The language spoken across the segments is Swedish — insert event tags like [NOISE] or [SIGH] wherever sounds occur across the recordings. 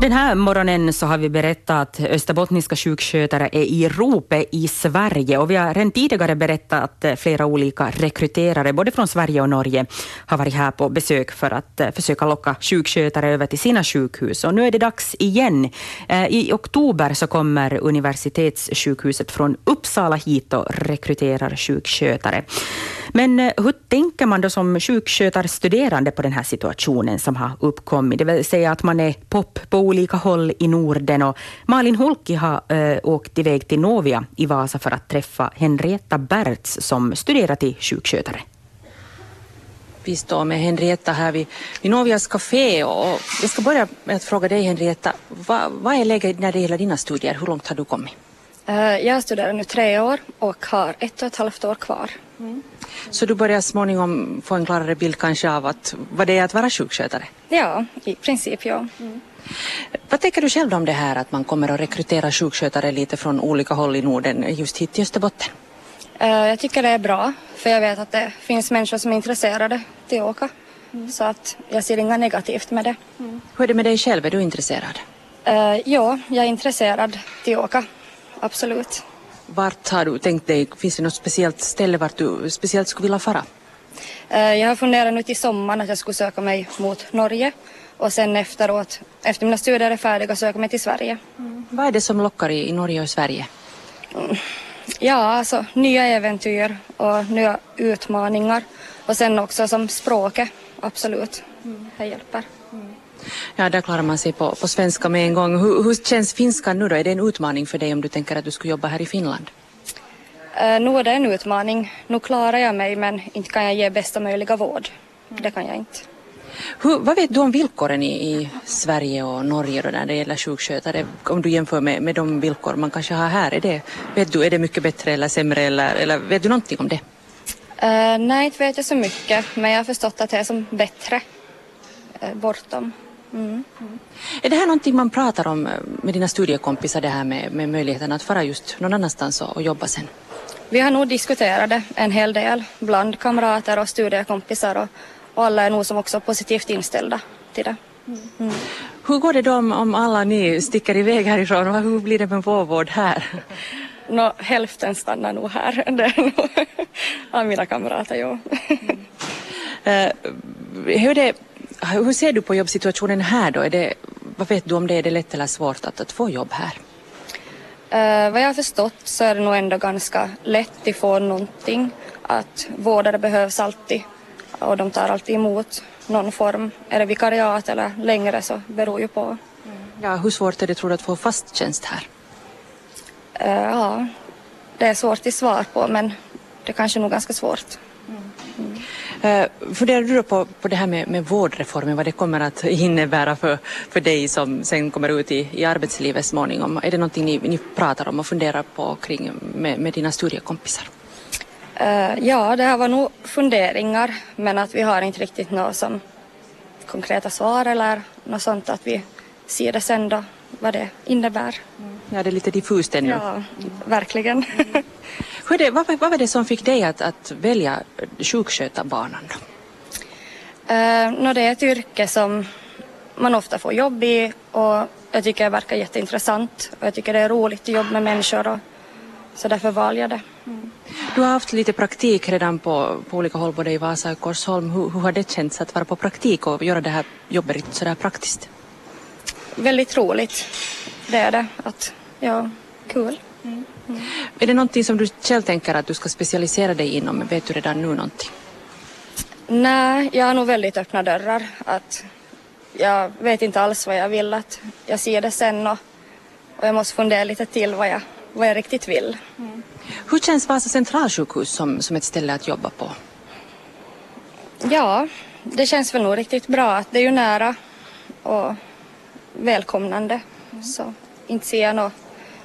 Den här morgonen så har vi berättat att österbottniska sjukskötare är i ropet i Sverige och vi har redan tidigare berättat att eh, flera olika rekryterare, både från Sverige och Norge, har varit här på besök för att eh, försöka locka sjukskötare över till sina sjukhus. Och nu är det dags igen. Eh, I oktober så kommer universitetssjukhuset från Uppsala hit och rekryterar sjukskötare. Men hur tänker man då som sjukskötarstuderande på den här situationen som har uppkommit? Det vill säga att man är pop på olika håll i Norden. Och Malin Hulki har äh, åkt iväg till Novia i Vasa för att träffa Henrietta Berts som studerar till sjukskötare. Vi står med Henrietta här vid, vid Novias café och jag ska börja med att fråga dig Henrietta, vad, vad är läget när det gäller dina studier? Hur långt har du kommit? Uh, jag studerar nu tre år och har ett och ett halvt år kvar. Mm. Så du börjar småningom få en klarare bild kanske av att, vad det är att vara sjukskötare? Ja, i princip ja. Mm. Vad tänker du själv om det här att man kommer att rekrytera sjukskötare lite från olika håll i Norden just hit till Österbotten? Uh, jag tycker det är bra, för jag vet att det finns människor som är intresserade till att åka. Mm. Så att jag ser inget negativt med det. Mm. Hur är det med dig själv, är du intresserad? Uh, ja, jag är intresserad till att åka, absolut. Vart har du tänkt dig, finns det något speciellt ställe vart du speciellt skulle vilja fara? Uh, jag har funderat nu till sommaren att jag skulle söka mig mot Norge och sen efteråt, efter mina studier är färdiga, söka mig till Sverige. Mm. Vad är det som lockar i, i Norge och Sverige? Mm. Ja, alltså nya äventyr och nya utmaningar och sen också som språket, absolut. Mm. Det hjälper. Ja, där klarar man sig på, på svenska med en gång. Hur, hur känns finskan nu då? Är det en utmaning för dig om du tänker att du skulle jobba här i Finland? Uh, nu är det en utmaning. Nu klarar jag mig men inte kan jag ge bästa möjliga vård. Mm. Det kan jag inte. Hur, vad vet du om villkoren i, i Sverige och Norge då när det gäller sjukskötare? Om du jämför med, med de villkor man kanske har här, är det, vet du, är det mycket bättre eller sämre eller, eller vet du någonting om det? Uh, nej, inte vet jag så mycket, men jag har förstått att det är som bättre uh, bortom. Mm. Mm. Är det här någonting man pratar om eh, med dina studiekompisar, det här med, med möjligheten att fara just någon annanstans och, och jobba sen? Vi har nog diskuterat det en hel del bland kamrater och studiekompisar och, och alla är nog som också positivt inställda till det. Mm. Hur går det då om, om alla ni sticker iväg härifrån? Hur blir det med vår vård här? [LAUGHS] Nå, hälften stannar nog här. [LAUGHS] Det är nog [LAUGHS] av mina kamrater, jo. uh, hur, det, hur ser du på jobbsituationen här då? Är det, vad vet du om det? Är det lätt eller svårt att, att få jobb här? Uh, vad jag har förstått så är det nog ändå ganska lätt att få någonting. Att vårdare behövs alltid och de tar alltid emot någon form. Är det vikariat eller längre så beror ju på. Mm. Ja, hur svårt är det tror du att få fast tjänst här? Uh, ja, det är svårt att svara på men det är kanske nog ganska svårt. Uh, funderar du då på, på det här med, med vårdreformen, vad det kommer att innebära för, för dig som sen kommer ut i, i arbetslivet småningom? Är det någonting ni, ni pratar om och funderar på kring med, med dina studiekompisar? Uh, ja, det här var nog funderingar men att vi har inte riktigt några som konkreta svar eller något sånt att vi ser det sen då vad det innebär. Mm. Ja, det är lite diffust ännu. Ja, verkligen. Mm. Hur det, vad, vad var det som fick dig att, att välja sjukskötarbanan? Uh, no, det är ett yrke som man ofta får jobb i och jag tycker det verkar jätteintressant och jag tycker det är roligt att jobba med människor och så därför valde jag det. Mm. Du har haft lite praktik redan på, på olika håll, både i Vasa och Korsholm. Hur, hur har det känts att vara på praktik och göra det här jobbet sådär praktiskt? Väldigt roligt, det är det. Att, ja, kul. Mm. Mm. Är det någonting som du själv tänker att du ska specialisera dig inom? Vet du redan nu någonting? Nej, jag har nog väldigt öppna dörrar. Att jag vet inte alls vad jag vill. Att jag ser det sen och, och jag måste fundera lite till vad jag, vad jag riktigt vill. Mm. Hur känns Vasa centralsjukhus som, som ett ställe att jobba på? Ja, det känns väl nog riktigt bra. Det är ju nära och välkomnande. Mm. Så inte ser jag något.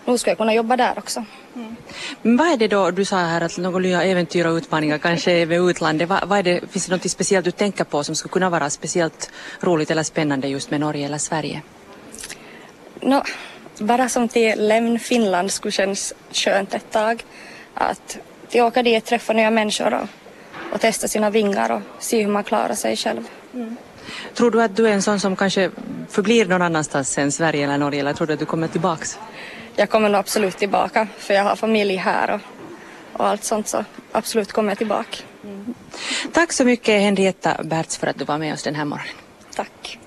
Nu ska jag kunna jobba där också. Mm. Men vad är det då, du sa här att några nya äventyr och utmaningar kanske med utlandet. Vad, vad är det, finns det något speciellt du tänker på som skulle kunna vara speciellt roligt eller spännande just med Norge eller Sverige? No, bara som till lämna Finland skulle kännas skönt ett tag. Att till åka dit, träffa nya människor och, och testa sina vingar och se hur man klarar sig själv. Mm. Tror du att du är en sån som kanske förblir någon annanstans än Sverige eller Norge eller tror du att du kommer tillbaks? Jag kommer nog absolut tillbaka för jag har familj här och, och allt sånt så absolut kommer jag tillbaka. Tack så mycket Henrietta Berts för att du var med oss den här morgonen. Tack.